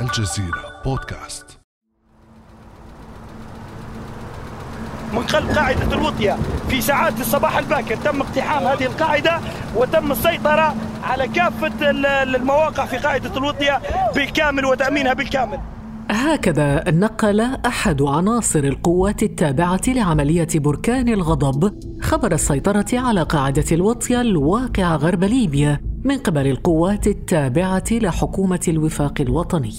الجزيرة بودكاست. من خلف قاعدة الوطية في ساعات الصباح الباكر تم اقتحام هذه القاعدة وتم السيطرة على كافة المواقع في قاعدة الوطية بالكامل وتأمينها بالكامل. هكذا نقل أحد عناصر القوات التابعة لعملية بركان الغضب خبر السيطرة على قاعدة الوطية الواقعة غرب ليبيا. من قبل القوات التابعة لحكومه الوفاق الوطني.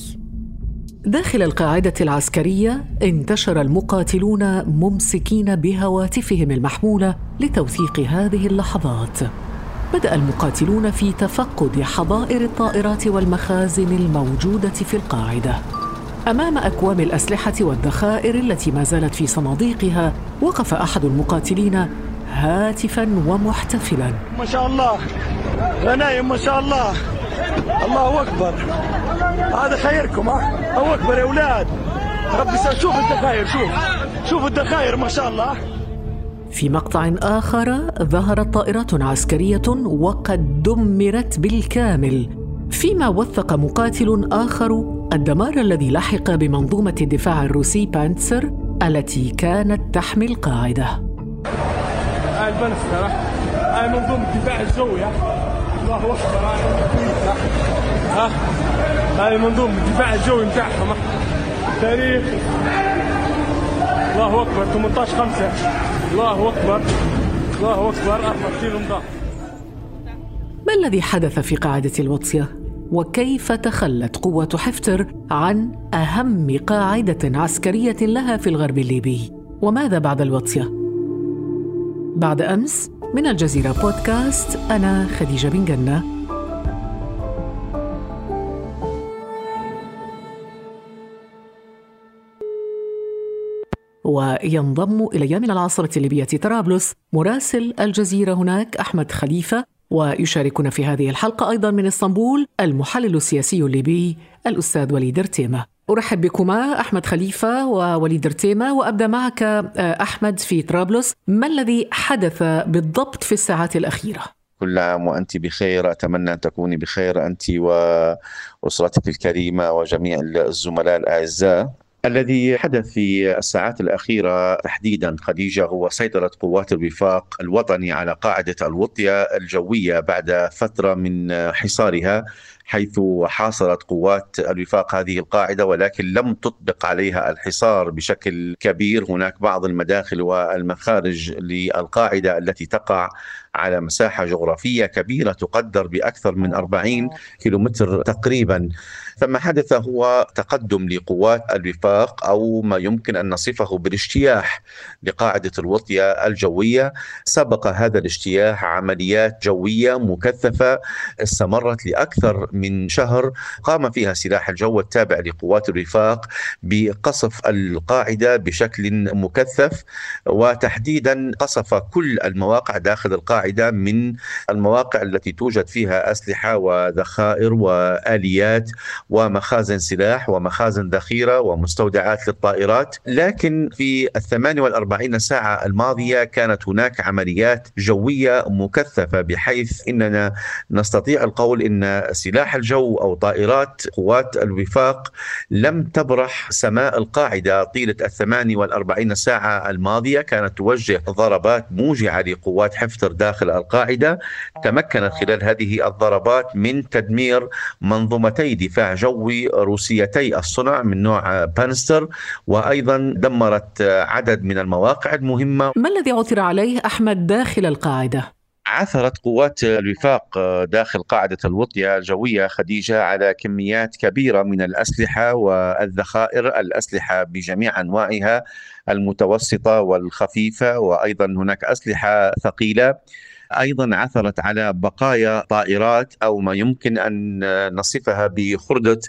داخل القاعدة العسكرية انتشر المقاتلون ممسكين بهواتفهم المحمولة لتوثيق هذه اللحظات. بدأ المقاتلون في تفقد حظائر الطائرات والمخازن الموجودة في القاعدة. أمام أكوام الأسلحة والذخائر التي ما زالت في صناديقها وقف أحد المقاتلين هاتفا ومحتفلا. ما شاء الله. غنايم ما شاء الله. الله أكبر. هذا خيركم ها؟ الله أكبر يا أولاد. ربي شوف الذخائر شوف. شوف الذخائر ما شاء الله. في مقطع آخر ظهرت طائرات عسكرية وقد دمرت بالكامل. فيما وثق مقاتل آخر الدمار الذي لحق بمنظومة الدفاع الروسي بانتسر التي كانت تحمي القاعدة. هاي البنسر هاي منظومة الدفاع الجوي الله أكبر ها؟ هاي منظومة الدفاع الجوي بتاعهم تاريخ. الله أكبر 18 5 الله أكبر الله أكبر 4 كيلو مضاف ما الذي حدث في قاعدة الوطية؟ وكيف تخلت قوة حفتر عن أهم قاعدة عسكرية لها في الغرب الليبي؟ وماذا بعد الوطية؟ بعد أمس من الجزيرة بودكاست أنا خديجة بن جنة. وينضم إلي من العاصمة الليبية طرابلس مراسل الجزيرة هناك أحمد خليفة ويشاركنا في هذه الحلقة أيضا من إسطنبول المحلل السياسي الليبي الأستاذ وليد رتيمة. أرحب بكما أحمد خليفة ووليد رتيمة وأبدأ معك أحمد في طرابلس. ما الذي حدث بالضبط في الساعات الأخيرة؟ كل عام وأنت بخير. أتمنى أن تكوني بخير أنت وأسرتك الكريمة وجميع الزملاء الأعزاء. الذي حدث في الساعات الأخيرة تحديدا خديجة هو سيطرة قوات الوفاق الوطني على قاعدة الوطية الجوية بعد فترة من حصارها. حيث حاصرت قوات الوفاق هذه القاعدة ولكن لم تطبق عليها الحصار بشكل كبير، هناك بعض المداخل والمخارج للقاعدة التي تقع على مساحة جغرافية كبيرة تقدر بأكثر من 40 كيلومتر تقريبا. فما حدث هو تقدم لقوات الوفاق أو ما يمكن أن نصفه بالاجتياح لقاعدة الوطية الجوية، سبق هذا الاجتياح عمليات جوية مكثفة استمرت لأكثر من شهر قام فيها سلاح الجو التابع لقوات الرفاق بقصف القاعدة بشكل مكثف وتحديدا قصف كل المواقع داخل القاعدة من المواقع التي توجد فيها أسلحة وذخائر وآليات ومخازن سلاح ومخازن ذخيرة ومستودعات للطائرات. لكن في الثمان والأربعين ساعة الماضية كانت هناك عمليات جوية مكثفة بحيث أننا نستطيع القول أن سلاح سلاح الجو أو طائرات قوات الوفاق لم تبرح سماء القاعدة طيلة الثماني والأربعين ساعة الماضية. كانت توجه ضربات موجعة لقوات حفتر داخل القاعدة تمكنت خلال هذه الضربات من تدمير منظومتي دفاع جوي روسيتي الصنع من نوع بانستر. وأيضا دمرت عدد من المواقع المهمة. ما الذي عثر عليه أحمد داخل القاعدة؟ عثرت قوات الوفاق داخل قاعدة الوطية الجوية خديجة على كميات كبيرة من الأسلحة والذخائر الأسلحة بجميع أنواعها المتوسطة والخفيفة وأيضا هناك أسلحة ثقيلة. أيضا عثرت على بقايا طائرات أو ما يمكن أن نصفها بخرده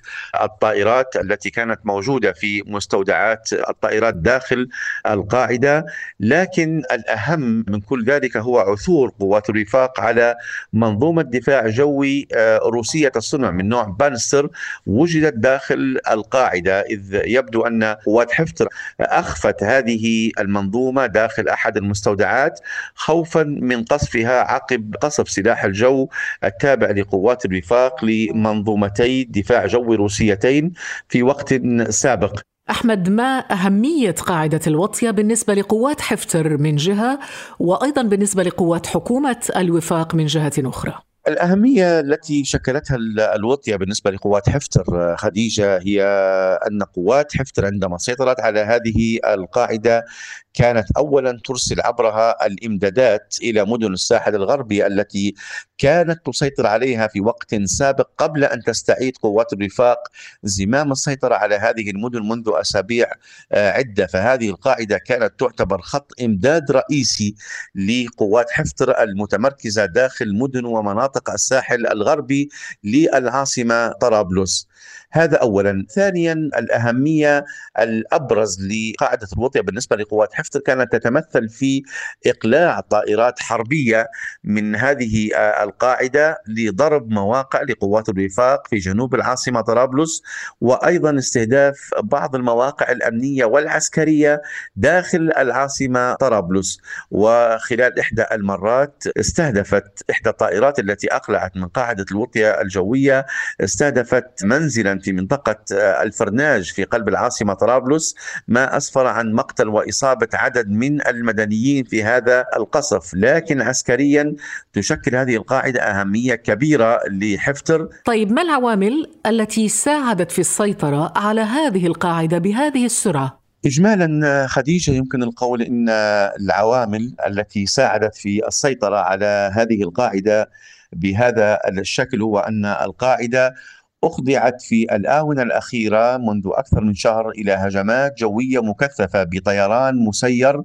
الطائرات التي كانت موجودة في مستودعات الطائرات داخل القاعدة. لكن الأهم من كل ذلك هو عثور قوات الوفاق على منظومة دفاع جوي آه، روسية الصنع من نوع بانستر وجدت داخل القاعدة إذ يبدو أن قوات حفتر أخفت هذه المنظومة داخل أحد المستودعات خوفا من قصفها عقب قصف سلاح الجو التابع لقوات الوفاق لمنظومتي دفاع جوي روسيتين في وقت سابق أحمد ما أهمية قاعدة الوطية بالنسبة لقوات حفتر من جهة وأيضا بالنسبة لقوات حكومة الوفاق من جهة أخرى؟ الأهمية التي شكلتها الوطية بالنسبة لقوات حفتر خديجة هي أن قوات حفتر عندما سيطرت على هذه القاعدة كانت اولا ترسل عبرها الإمدادات إلى مدن الساحل الغربي التي كانت تسيطر عليها في وقت سابق قبل أن تستعيد قوات الوفاق زمام السيطرة على هذه المدن منذ أسابيع آه، عدة. فهذه القاعدة كانت تعتبر خط إمداد رئيسي لقوات حفتر المتمركزة داخل مدن ومناطق الساحل الغربي للعاصمه طرابلس. هذا اولا. ثانيا الأهمية الأبرز لقاعدة الوطية بالنسبة لقوات حفتر كانت تتمثل في إقلاع طائرات حربية من هذه القاعدة لضرب مواقع لقوات الوفاق في جنوب العاصمة طرابلس وأيضا استهداف بعض المواقع الأمنية والعسكرية داخل العاصمة طرابلس. وخلال إحدى المرات استهدفت إحدى الطائرات التي أقلعت من قاعدة الوطية الجوية استهدفت منزلا في منطقة آه، الفرناج في قلب العاصمة طرابلس ما أسفر عن مقتل وإصابة عدد من المدنيين في هذا القصف لكن عسكريا تشكل هذه القاعدة أهمية كبيرة لحفتر طيب ما العوامل التي ساعدت في السيطرة على هذه القاعدة بهذه السرعة؟ اجمالا آه، خديجة يمكن القول إن العوامل التي ساعدت في السيطرة على هذه القاعدة بهذا الشكل هو أن القاعدة أخضعت في الآونة الأخيرة منذ أكثر من شهر إلى هجمات جوية مكثفة بطيران مسير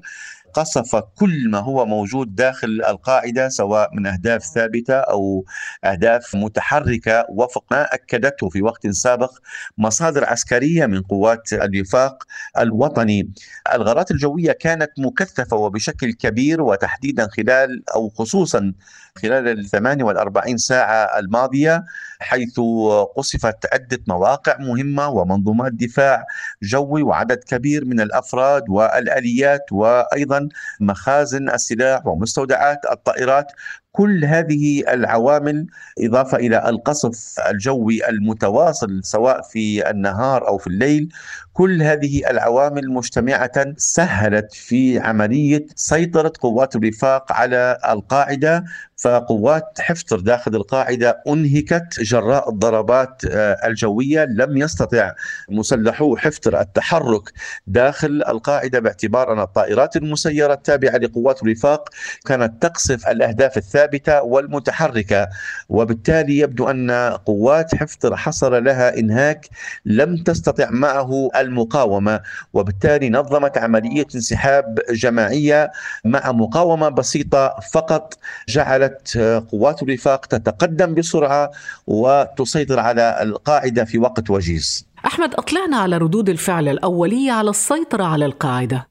قصف كل ما هو موجود داخل القاعدة سواء من أهداف ثابتة أو أهداف متحركة وفق ما أكدته في وقت سابق مصادر عسكرية من قوات الوفاق الوطني. الغارات الجوية كانت مكثفة وبشكل كبير وتحديدا خلال أو خصوصا خلال ال 48 ساعة الماضية حيث قصفت عدة مواقع مهمة ومنظومات دفاع جوي وعدد كبير من الأفراد والآليات مخازن السلاح ومستودعات الطائرات كل هذه العوامل إضافة إلى القصف الجوي المتواصل سواء في النهار أو في الليل كل هذه العوامل مجتمعة سهلت في عملية سيطرة قوات الوفاق على القاعدة فقوات حفتر داخل القاعدة أنهكت جراء الضربات آه، الجوية لم يستطع مسلحو حفتر التحرك داخل القاعدة باعتبار أن الطائرات المسيرة التابعة لقوات الوفاق كانت تقصف الأهداف الثابتة والمتحركة. وبالتالي يبدو أن قوات حفتر حصل لها إنهاك لم تستطع معه المقاومة. وبالتالي نظمت عملية انسحاب جماعية مع مقاومة بسيطة فقط جعلت قوات الوفاق تتقدم بسرعة وتسيطر على القاعدة في وقت وجيز. أحمد أطلعنا على ردود الفعل الأولية على السيطرة على القاعدة.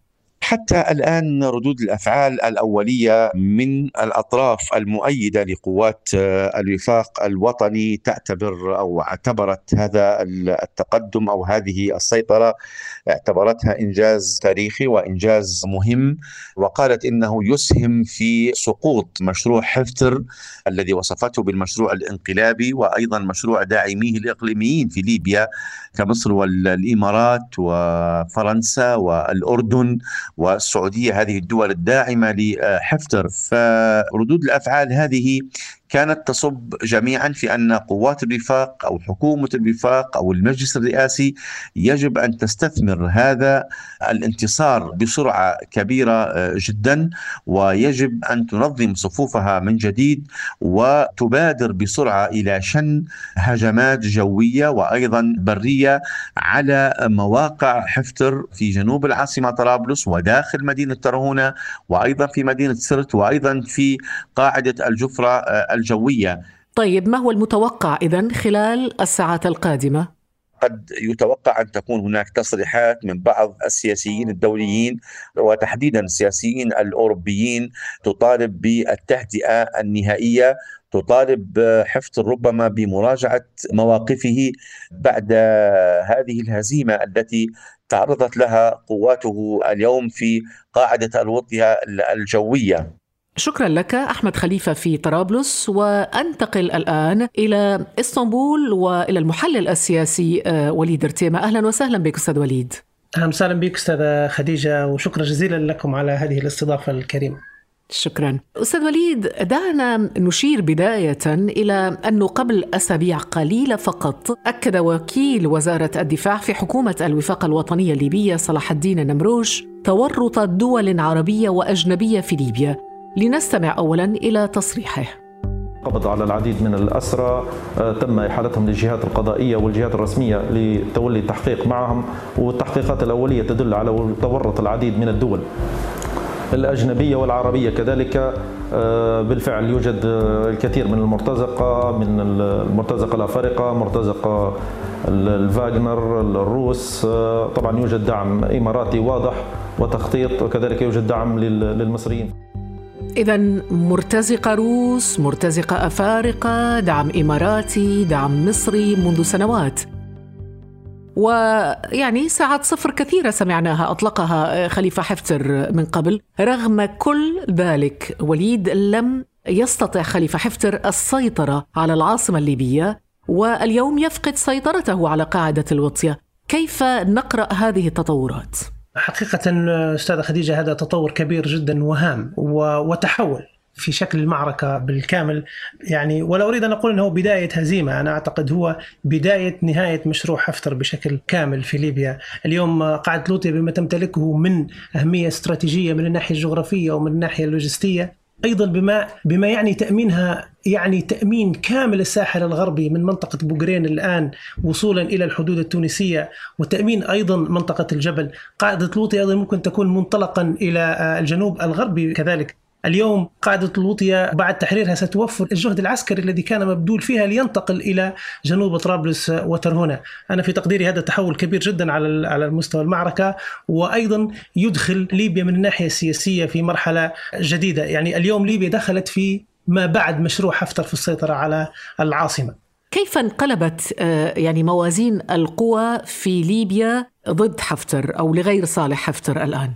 حتى الآن ردود الأفعال الأولية من الأطراف المؤيدة لقوات آه، الوفاق الوطني تعتبر أو اعتبرت هذا التقدم أو هذه السيطرة اعتبرتها إنجاز تاريخي وإنجاز مهم. وقالت إنه يسهم في سقوط مشروع حفتر الذي وصفته بالمشروع الانقلابي وأيضا مشروع داعميه الإقليميين في ليبيا كمصر والامارات وفرنسا والأردن والسعودية هذه الدول الداعمة لحفتر فردود الأفعال هذه كانت تصب جميعا في أن قوات الوفاق أو حكومة الوفاق أو المجلس الرئاسي يجب أن تستثمر هذا الانتصار بسرعة كبيرة آه، جدا ويجب أن تنظم صفوفها من جديد وتبادر بسرعة إلى شن هجمات جوية وأيضا برية على مواقع حفتر في جنوب العاصمة طرابلس وداخل مدينة ترهونه وأيضا في مدينة سرت وأيضا في قاعدة الجفرة آه، الجوية طيب ما هو المتوقع إذا خلال الساعات القادمة؟ قد يتوقع أن تكون هناك تصريحات من بعض السياسيين الدوليين وتحديدا السياسيين الأوروبيين تطالب بالتهدئة النهائية تطالب حفتر ربما بمراجعة مواقفه بعد هذه الهزيمة التي تعرضت لها قواته اليوم في قاعدة الوطيه الجوية شكرا لك أحمد خليفة في طرابلس وأنتقل الآن إلى إسطنبول وإلى المحلل السياسي آه، وليد ارتيما أهلا وسهلا بك أستاذ وليد. أهلا وسهلا بك أستاذة خديجة وشكرا جزيلا لكم على هذه الاستضافة الكريمة. شكرا. أستاذ وليد دعنا نشير بداية إلى أنه قبل أسابيع قليلة فقط أكد وكيل وزارة الدفاع في حكومة الوفاق الوطنية الليبية صلاح الدين النمروش تورط دول عربية وأجنبية في ليبيا. لنستمع اولا إلى تصريحه. قبض على العديد من الأسرى آه، تم إحالتهم للجهات القضائية والجهات الرسمية لتولي التحقيق معهم والتحقيقات الأولية تدل على تورط العديد من الدول. الأجنبية والعربية كذلك آه، بالفعل يوجد آه، الكثير من المرتزقة من المرتزقة الأفارقة مرتزقة الفاغنر الروس طبعا يوجد دعم إماراتي واضح وتخطيط وكذلك يوجد دعم للمصريين. إذا مرتزقة روس، مرتزقة أفارقة، دعم إماراتي، دعم مصري منذ سنوات. ويعني ساعات صفر كثيرة سمعناها أطلقها خليفة حفتر من قبل رغم كل ذلك وليد لم يستطع خليفة حفتر السيطرة على العاصمة الليبية واليوم يفقد سيطرته على قاعدة الوطية كيف نقرأ هذه التطورات؟ حقيقة أستاذة خديجة هذا تطور كبير جدا وهام وتحول في شكل المعركة بالكامل. يعني ولا أريد أن أقول أنه بداية هزيمة. أنا أعتقد هو بداية نهاية مشروع حفتر بشكل كامل في ليبيا. اليوم قاعدة لوطيا بما تمتلكه من أهمية استراتيجية من الناحية الجغرافية ومن الناحية اللوجستية. أيضا بما بما يعني تأمينها يعني تأمين كامل الساحل الغربي من منطقة بوغرين الآن وصولا إلى الحدود التونسية وتأمين أيضا منطقة الجبل. قاعدة لوطي أيضا ممكن تكون منطلقا إلى الجنوب الغربي كذلك. اليوم قاعدة لوطيا بعد تحريرها ستوفر الجهد العسكري الذي كان مبذول فيها لينتقل إلى جنوب طرابلس وترهونة أنا في تقديري هذا تحول كبير جدا على على مستوى المعركة وأيضا يدخل ليبيا من الناحية السياسية في مرحلة جديدة. يعني اليوم ليبيا دخلت في ما بعد مشروع حفتر في السيطرة على العاصمة. كيف انقلبت آه، يعني موازين القوى في ليبيا ضد حفتر أو لغير صالح حفتر الآن؟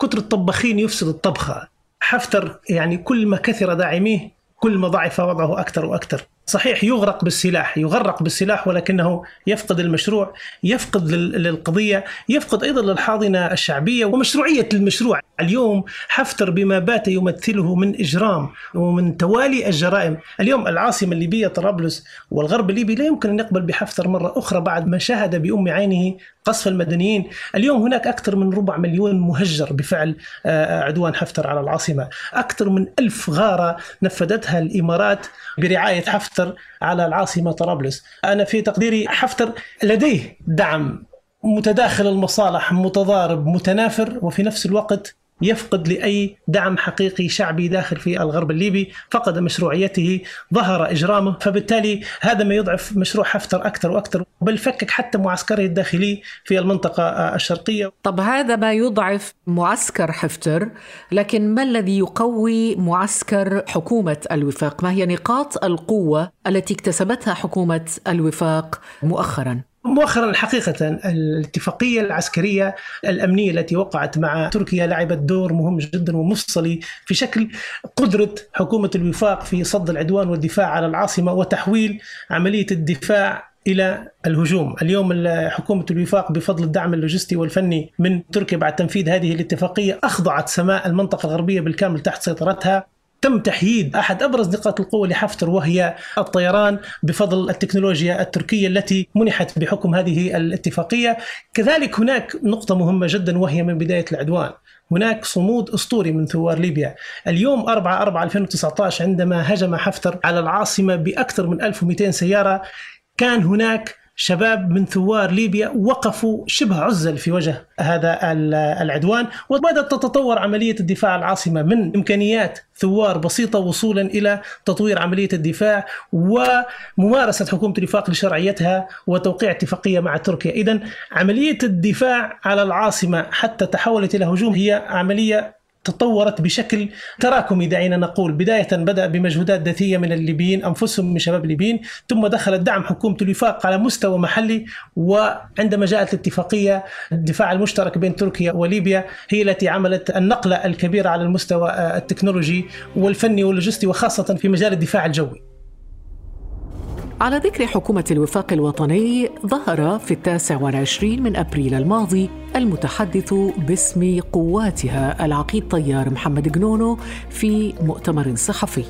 كتر الطباخين يفسد الطبخة. حفتر يعني كل ما كثر داعميه كل ما ضعف وضعه أكثر وأكثر. صحيح يغرق بالسلاح يغرق بالسلاح ولكنه يفقد المشروع يفقد للقضية يفقد أيضا للحاضنة الشعبية ومشروعية المشروع. اليوم حفتر بما بات يمثله من إجرام ومن توالي الجرائم. اليوم العاصمة الليبية طرابلس والغرب الليبي لا يمكن أن يقبل بحفتر مرة أخرى بعد ما شاهد بأم عينه قصف المدنيين. اليوم هناك أكثر من ربع مليون مهجر بفعل آه، عدوان حفتر على العاصمة. أكثر من ألف غارة نفذتها الإمارات برعاية حفتر. على العاصمة طرابلس. أنا في تقديري حفتر لديه دعم متداخل المصالح متضارب متنافر وفي نفس الوقت يفقد لأي دعم حقيقي شعبي داخل في الغرب الليبي، فقد مشروعيته، ظهر إجرامه، فبالتالي هذا ما يضعف مشروع حفتر أكثر وأكثر، بل فكك حتى معسكره الداخلي في المنطقة الشرقية. طب هذا ما يضعف معسكر حفتر، لكن ما الذي يقوي معسكر حكومة الوفاق؟ ما هي نقاط القوة التي اكتسبتها حكومة الوفاق مؤخرا؟ مؤخرا حقيقة الاتفاقية العسكرية الأمنية التي وقعت مع تركيا لعبت دور مهم جدا ومفصلي في شكل قدرة حكومة الوفاق في صد العدوان والدفاع على العاصمة وتحويل عملية الدفاع إلى الهجوم، اليوم حكومة الوفاق بفضل الدعم اللوجستي والفني من تركيا بعد تنفيذ هذه الاتفاقية أخضعت سماء المنطقة الغربية بالكامل تحت سيطرتها، تم تحييد أحد أبرز نقاط القوة لحفتر وهي الطيران بفضل التكنولوجيا التركية التي منحت بحكم هذه الاتفاقية، كذلك هناك نقطة مهمة جدا وهي من بداية العدوان، هناك صمود أسطوري من ثوار ليبيا. اليوم 4 4 2019 عندما هجم حفتر على العاصمة بأكثر من 1200 سيارة كان هناك شباب من ثوار ليبيا وقفوا شبه عزل في وجه هذا العدوان. وبدأت تتطور عملية الدفاع العاصمة من إمكانيات ثوار بسيطة وصولا إلى تطوير عملية الدفاع وممارسة حكومة الوفاق لشرعيتها وتوقيع اتفاقية مع تركيا. إذا عملية الدفاع على العاصمة حتى تحولت إلى هجوم هي عملية تطورت بشكل تراكمي دعينا نقول. بداية بدأ بمجهودات ذاتية من الليبيين أنفسهم من شباب الليبيين ثم دخل دعم حكومة الوفاق على مستوى محلي وعندما جاءت الاتفاقية الدفاع المشترك بين تركيا وليبيا هي التي عملت النقلة الكبيرة على المستوى التكنولوجي والفني واللوجستي وخاصة في مجال الدفاع الجوي. على ذكر حكومة الوفاق الوطني ظهر في التاسع والعشرين من أبريل الماضي المتحدث باسم قواتها العقيد طيار محمد جنونو في مؤتمر صحفي.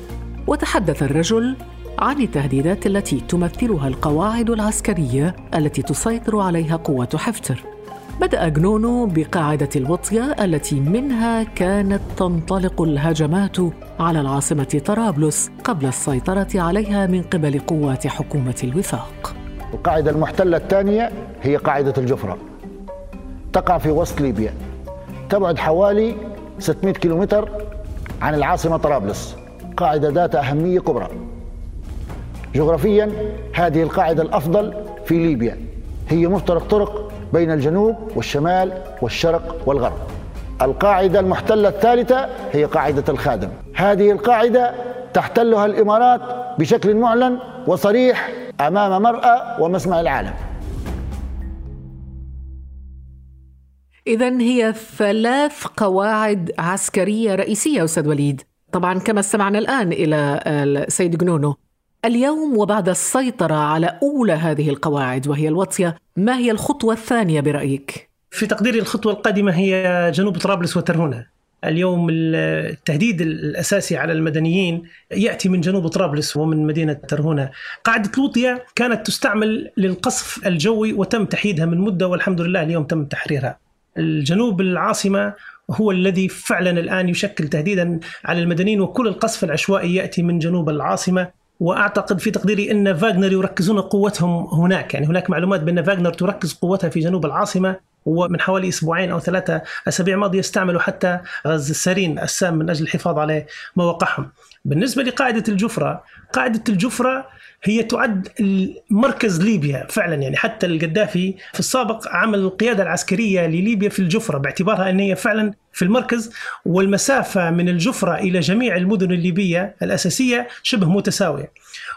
وتحدث الرجل عن التهديدات التي تمثلها القواعد العسكرية التي تسيطر عليها قوة حفتر. بدأ جنونو بقاعدة الوطية التي منها كانت تنطلق الهجمات على العاصمة طرابلس قبل السيطرة عليها من قبل قوات حكومة الوفاق. القاعدة المحتلة الثانية هي قاعدة الجفرة. تقع في وسط ليبيا. تبعد حوالي 600 كيلومتر عن العاصمة طرابلس. قاعدة ذات أهمية كبرى. جغرافيا هذه القاعدة الأفضل في ليبيا. هي مفترق طرق بين الجنوب والشمال والشرق والغرب. القاعدة المحتلة الثالثة هي قاعدة الخادم. هذه القاعدة تحتلها الإمارات بشكل معلن وصريح أمام مرأى ومسمع العالم. إذا هي ثلاث قواعد عسكرية رئيسية أستاذ وليد. طبعا كما استمعنا الآن إلى السيد جنونو. اليوم وبعد السيطرة على أولى هذه القواعد وهي الوطية ما هي الخطوة الثانية برأيك؟ في تقديري الخطوة القادمة هي جنوب طرابلس وترهونة اليوم التهديد الأساسي على المدنيين يأتي من جنوب طرابلس ومن مدينة ترهونة قاعدة لوطيا كانت تستعمل للقصف الجوي وتم تحييدها من مدة والحمد لله اليوم تم تحريرها. الجنوب العاصمة هو الذي فعلا الآن يشكل تهديدا على المدنيين وكل القصف العشوائي يأتي من جنوب العاصمة. وأعتقد في تقديري إن فاغنر يركزون قوتهم هناك. يعني هناك معلومات بأن فاغنر تركز قوتها في جنوب العاصمة ومن حوالي أسبوعين أو ثلاثة أسابيع ماضيه استعملوا حتى غاز السارين السام من أجل الحفاظ على مواقعهم. بالنسبة لقاعدة الجفرة، قاعدة الجفرة هي تعد مركز ليبيا فعلا يعني حتى القذافي في السابق عمل القيادة العسكرية لليبيا في الجفرة باعتبارها أن هي فعلا في المركز والمسافة من الجفرة إلى جميع المدن الليبية الأساسية شبه متساوية.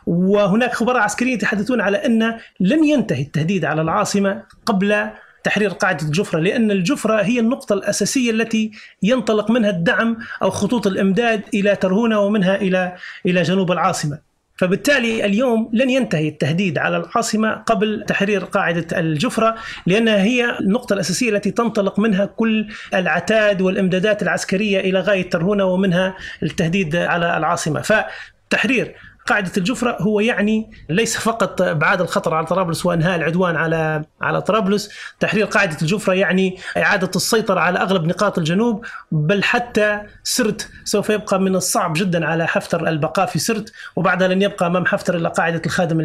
وهناك خبراء عسكريين يتحدثون على أن لن ينتهي التهديد على العاصمة قبل تحرير قاعدة الجفرة لأن الجفرة هي النقطة الأساسية التي ينطلق منها الدعم أو خطوط الإمداد إلى ترهونة ومنها إلى إلى جنوب العاصمة. فبالتالي اليوم لن ينتهي التهديد على العاصمة قبل تحرير قاعدة الجفرة لأنها هي النقطة الأساسية التي تنطلق منها كل العتاد والإمدادات العسكرية إلى غاية ترهونة ومنها التهديد على العاصمة. فتحرير قاعدة الجفرة هو يعني ليس فقط ابعاد الخطر على طرابلس وإنهاء العدوان على على طرابلس، تحرير قاعدة الجفرة يعني إعادة السيطرة على أغلب نقاط الجنوب بل حتى سرت. سوف يبقى من الصعب جدا على حفتر البقاء في سرت وبعدها لن يبقى أمام حفتر الا قاعدة الخادم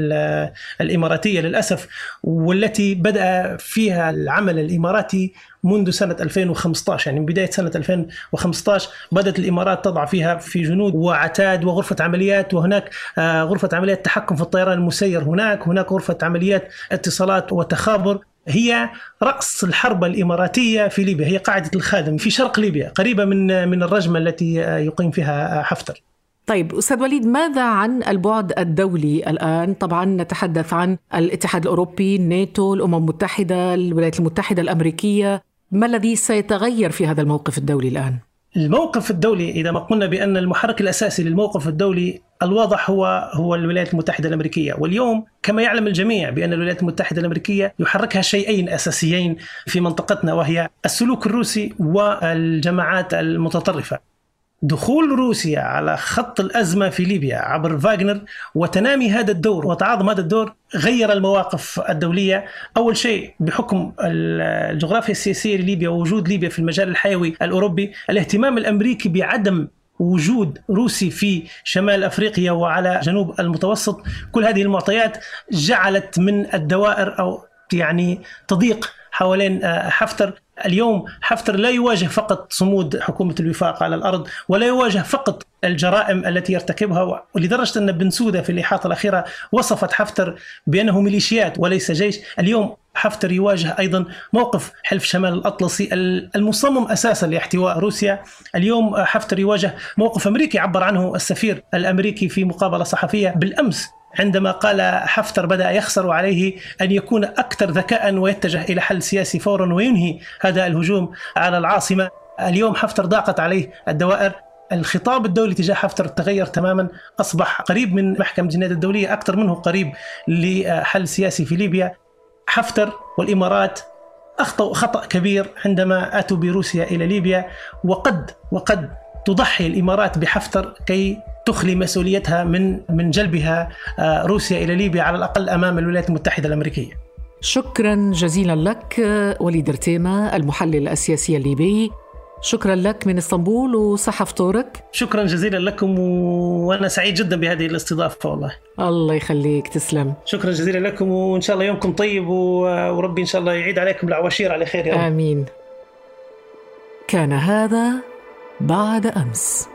الإماراتية للأسف والتي بدأ فيها العمل الإماراتي منذ سنة 2015 يعني من بداية سنة 2015 بدأت الإمارات تضع فيها في جنود وعتاد وغرفة عمليات وهناك آه، غرفة عمليات تحكم في الطيران المسير هناك هناك غرفة عمليات اتصالات وتخابر. هي رأس الحرب الإماراتية في ليبيا هي قاعدة الخادم في شرق ليبيا قريبة من من الرجمة التي آه، يقيم فيها حفتر. طيب أستاذ وليد ماذا عن البعد الدولي الآن؟ طبعا نتحدث عن الاتحاد الأوروبي، الناتو، الأمم المتحدة، الولايات المتحدة الأمريكية، ما الذي سيتغير في هذا الموقف الدولي الآن؟ الموقف الدولي إذا ما قلنا بأن المحرك الأساسي للموقف الدولي الواضح هو هو الولايات المتحدة الأمريكية واليوم كما يعلم الجميع بأن الولايات المتحدة الأمريكية يحركها شيئين أساسيين في منطقتنا وهي السلوك الروسي والجماعات المتطرفة دخول روسيا على خط الأزمة في ليبيا عبر فاغنر وتنامي هذا الدور وتعاظم هذا الدور غير المواقف الدولية. أول شيء بحكم الجغرافيا السياسية لليبيا ووجود ليبيا في المجال الحيوي الأوروبي الاهتمام الأمريكي بعدم وجود روسي في شمال أفريقيا وعلى جنوب المتوسط كل هذه المعطيات جعلت من الدوائر أو يعني تضيق حوالين آه، حفتر. اليوم حفتر لا يواجه فقط صمود حكومة الوفاق على الأرض ولا يواجه فقط الجرائم التي يرتكبها. ولدرجة أن بن سودة في الإحاطة الأخيرة وصفت حفتر بأنه ميليشيات وليس جيش. اليوم حفتر يواجه أيضا موقف حلف شمال الأطلسي المصمم أساسا لاحتواء روسيا. اليوم حفتر يواجه موقف أمريكي عبر عنه السفير الأمريكي في مقابلة صحفية بالأمس عندما قال حفتر بدأ يخسر عليه أن يكون أكثر ذكاء ويتجه إلى حل سياسي فورا وينهي هذا الهجوم على العاصمة. اليوم حفتر ضاقت عليه الدوائر. الخطاب الدولي تجاه حفتر تغير تماما. أصبح قريب من محكمة الجنايات الدولية أكثر منه قريب لحل سياسي في ليبيا. حفتر والإمارات أخطأوا خطأ كبير عندما أتوا بروسيا إلى ليبيا. وقد وقد تضحي الإمارات بحفتر كي تخلي مسؤوليتها من من جلبها آه، روسيا إلى ليبيا على الأقل أمام الولايات المتحدة الأمريكية. شكرا جزيلا لك وليد رتيمة المحلل السياسي الليبي. شكرا لك من إسطنبول وصحة فطورك شكرا جزيلا لكم وأنا سعيد جدا بهذه الاستضافة والله. الله يخليك تسلم. شكرا جزيلا لكم وإن شاء الله يومكم طيب وربي إن شاء الله يعيد عليكم العواشير على خير يا رب. آمين. كان هذا بعد أمس.